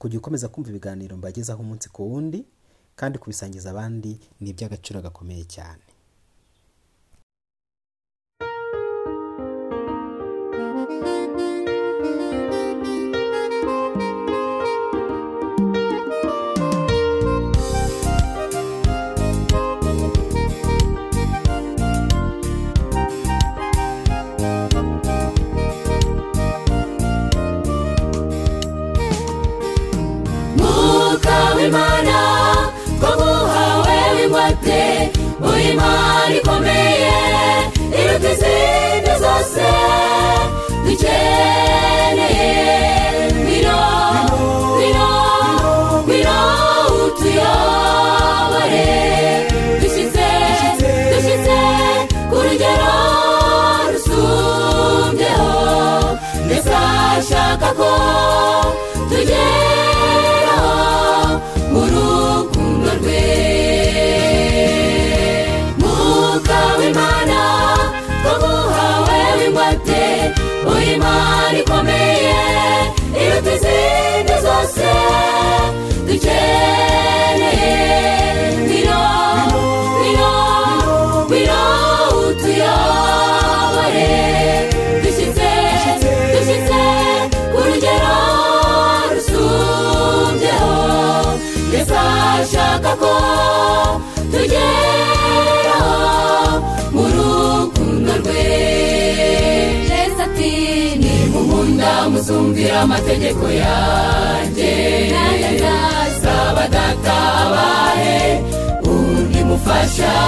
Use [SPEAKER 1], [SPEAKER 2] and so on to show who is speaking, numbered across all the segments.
[SPEAKER 1] kujya ukomeza kumva ibiganiro mbagezaho umunsi ku wundi kandi kubisangiza abandi ni iby'agaciro gakomeye cyane.
[SPEAKER 2] W'imana muzumvira amategeko yanjye. Saba data abahe. Undi mufasha.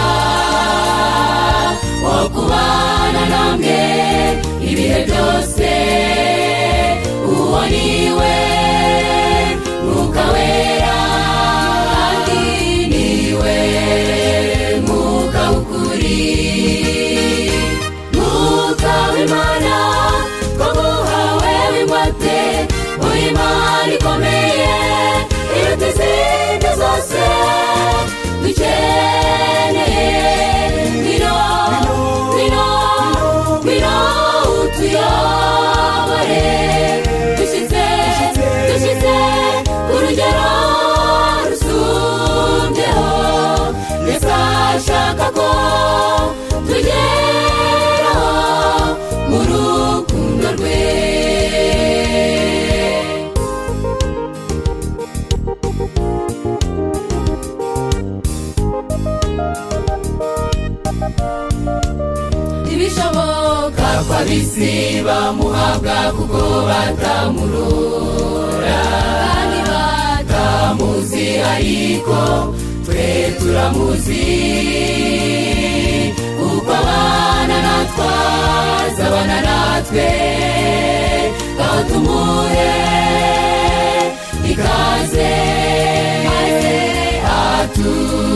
[SPEAKER 2] Batamurora kandi batamuzi ariko twe turamuzi kuko abana natwe azabana natwe aho tumuhe ikaze maze ature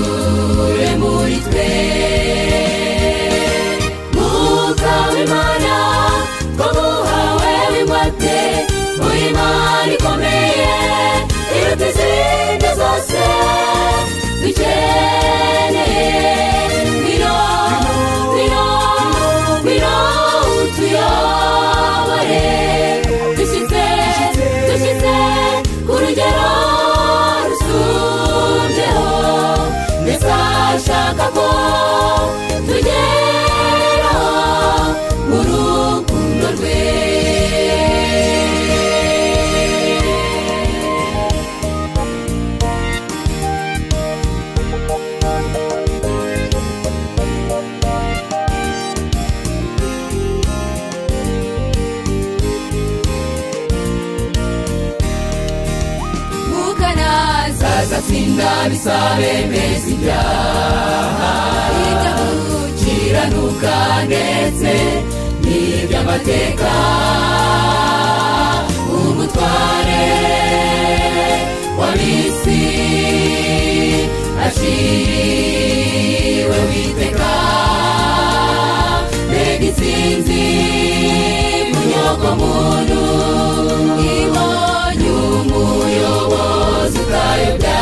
[SPEAKER 2] izatsinda bisabene zibyaha kiranuka ndetse n'iby'amateka umutware w'abisi aciriwe witeka mbega
[SPEAKER 3] itsinzi
[SPEAKER 2] munyoko muntu ibonye umuyobozi utayobya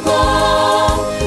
[SPEAKER 2] Baba.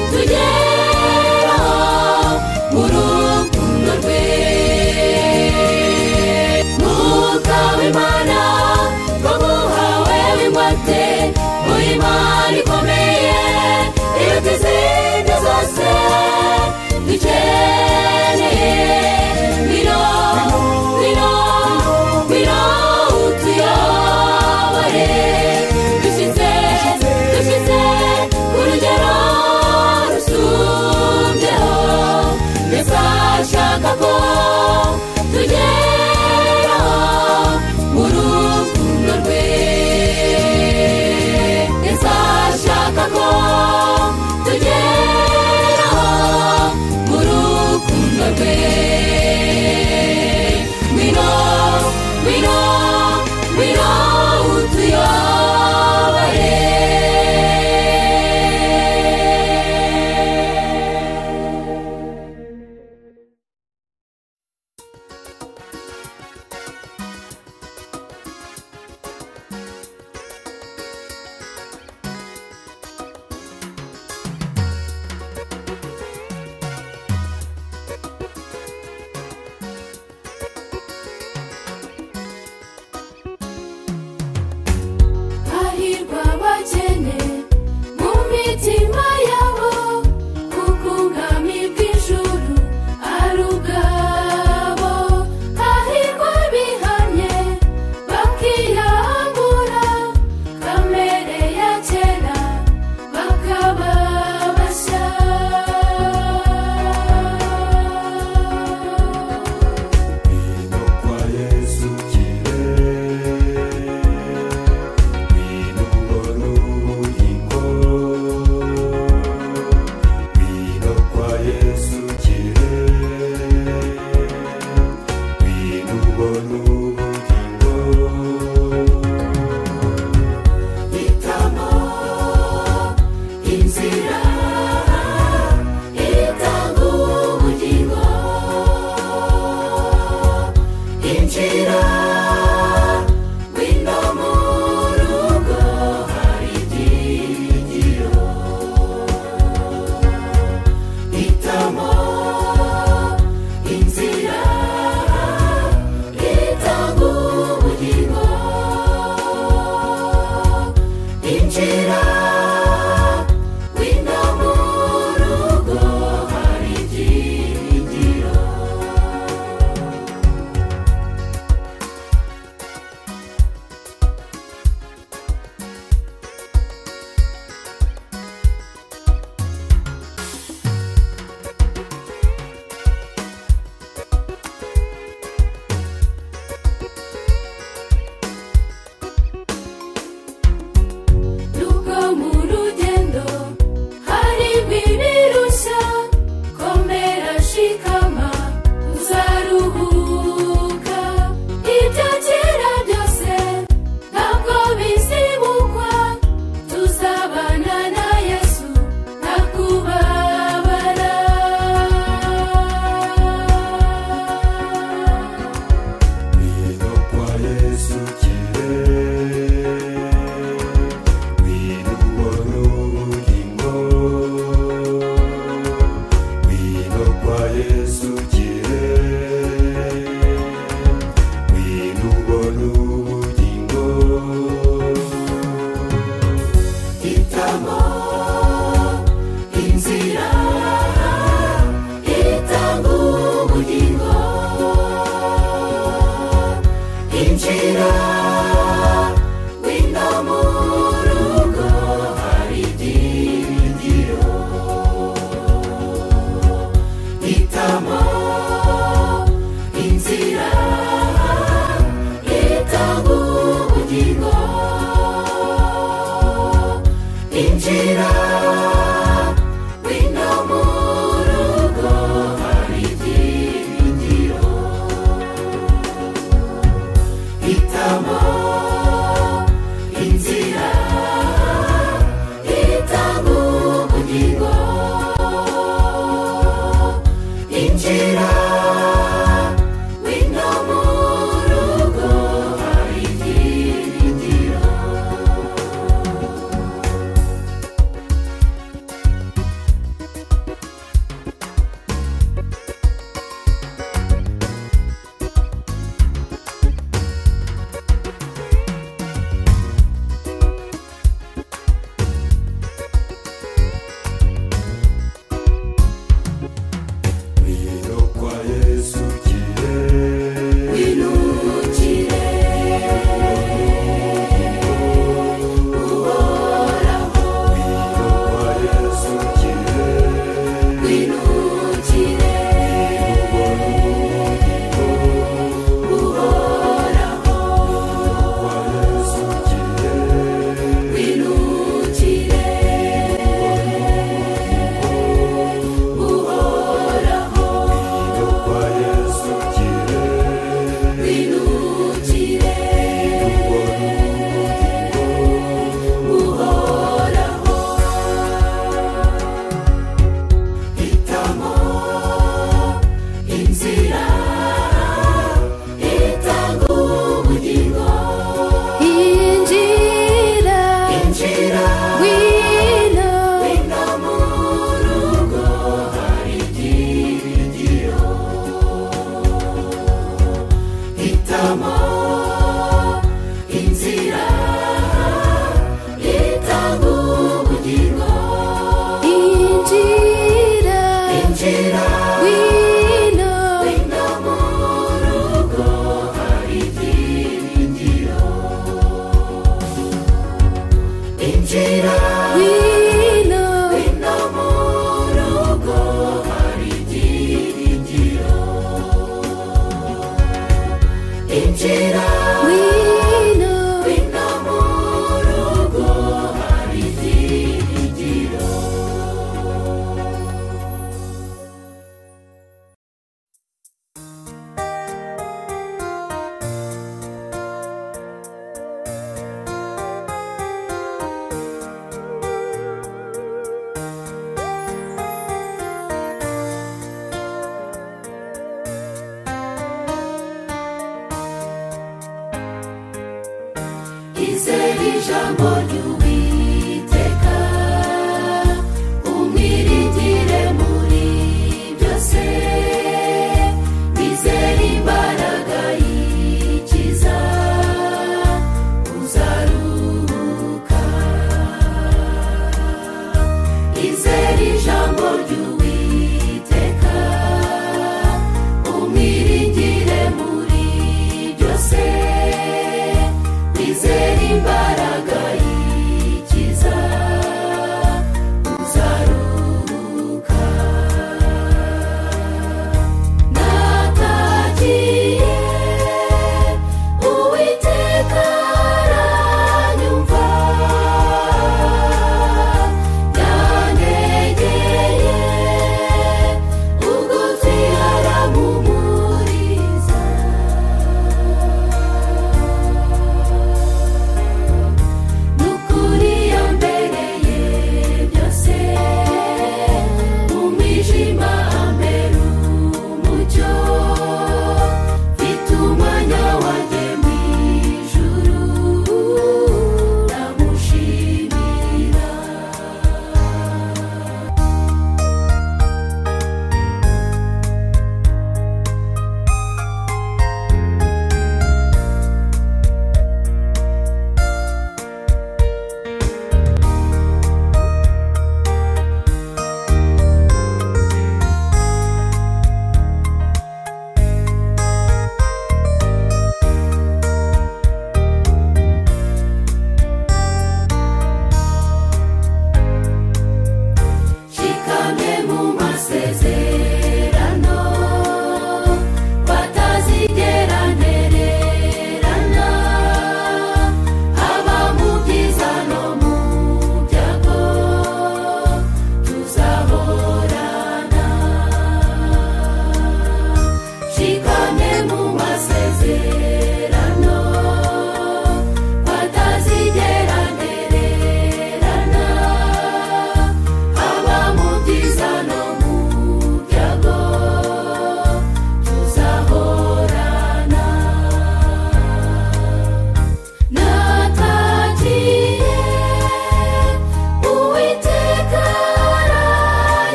[SPEAKER 2] Ijambo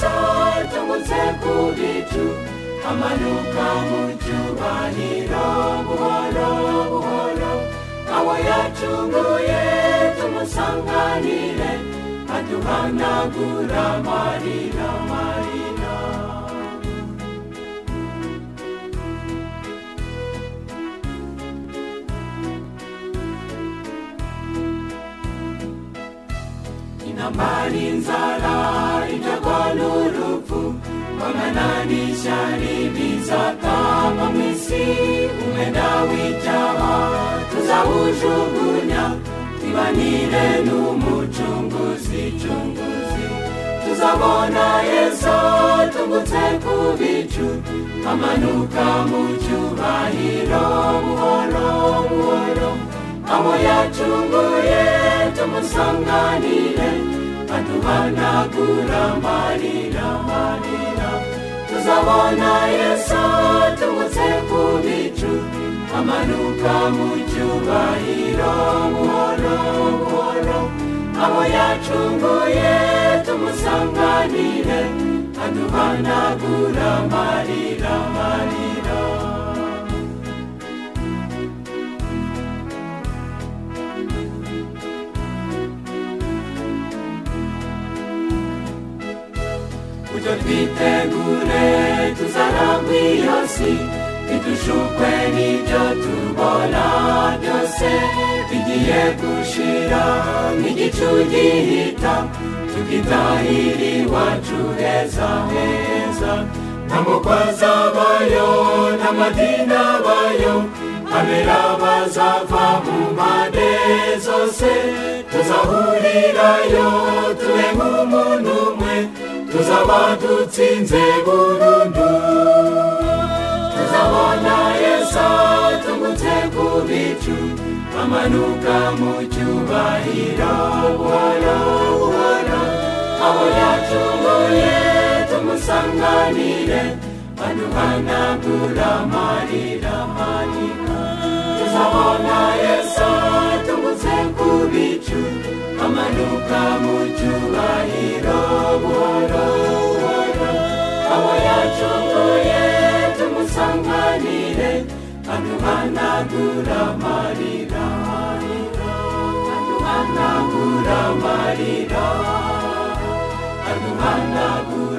[SPEAKER 2] yesu tugutse ku bicu amanuka mu cyubahiro buhoro buhoro abo yacunguye tumusanganire aduhanagura amarira amarira intambara inzara ibyago n'urupfu bamananisha n'ibizatamba mu isi umwenda w'icyaha tuzawujugunya twibanire n'umucunguzi cunguzi tuzabona yesu tugutse ku bicu amanuka mu cyubahiro buhoro buhoro abo yacunguye tumusanganire aduhanagura amarira amarira tuzabona yesu tugutse ku bicu amanuka mu cyubahiro buhoro buhoro abo yacunguye tumusanganire aduhanagura amarira amarira ujyo twitegure tuzaragwa iyo si ntidushukwe n'ibyo tubona byose bigiye gushira nk'igicu gihita tukitahira iwacu heza heza nta mukwaza bayo n'amadini abayo abera bazava mu mpande zose. Tuzahurirayo tube nk'umuntu umwe tuzaba dutsinze burundu tuzabona yesu tugutse ku bicu. Amanuka mu cyubahiro buhoro buhoro. Abo yacunguye tumusanganire. Aduhanagura amarira amarira tuzabona yesu. Mu cyubahiro buhoro buhoro. Abo yacunguye tumusanganire aduhanagura amarira aduhanagura amarira aduhanagura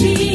[SPEAKER 2] Jesus.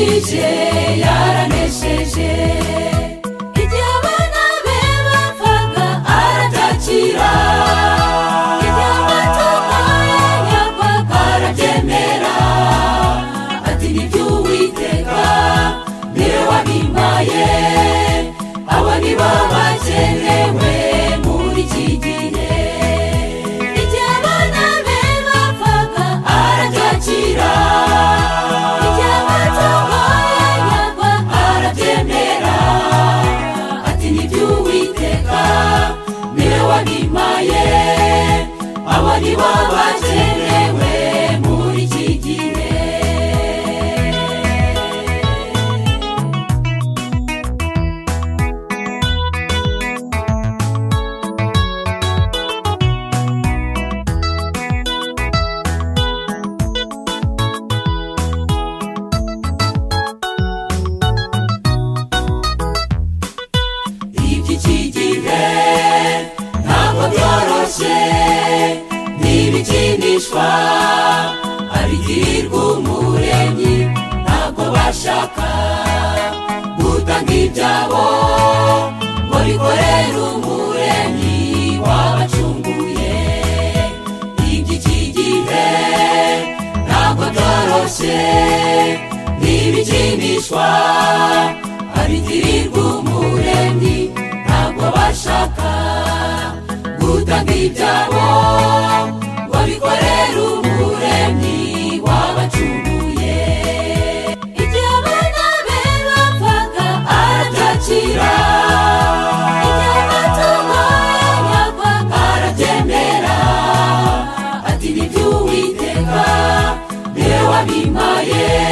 [SPEAKER 2] kije yarane byose ntibikinishwa abitirirwa umuremyi ntabwo bashaka gutanga ibyabo. Babikorera yeah.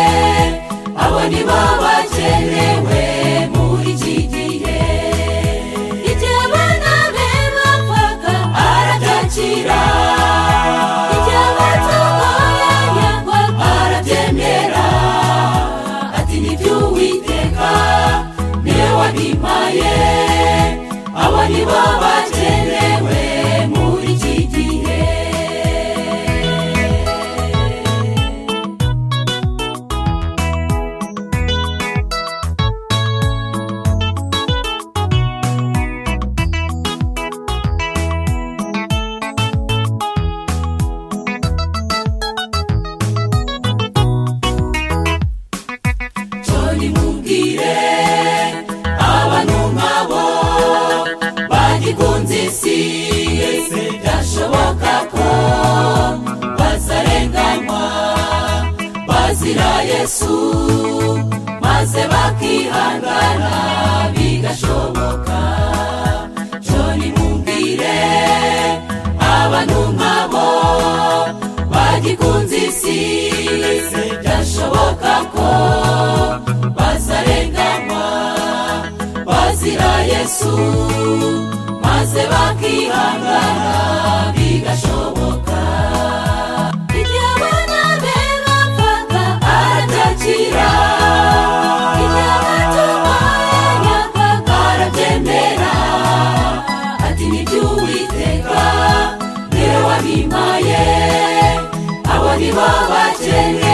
[SPEAKER 2] 见你。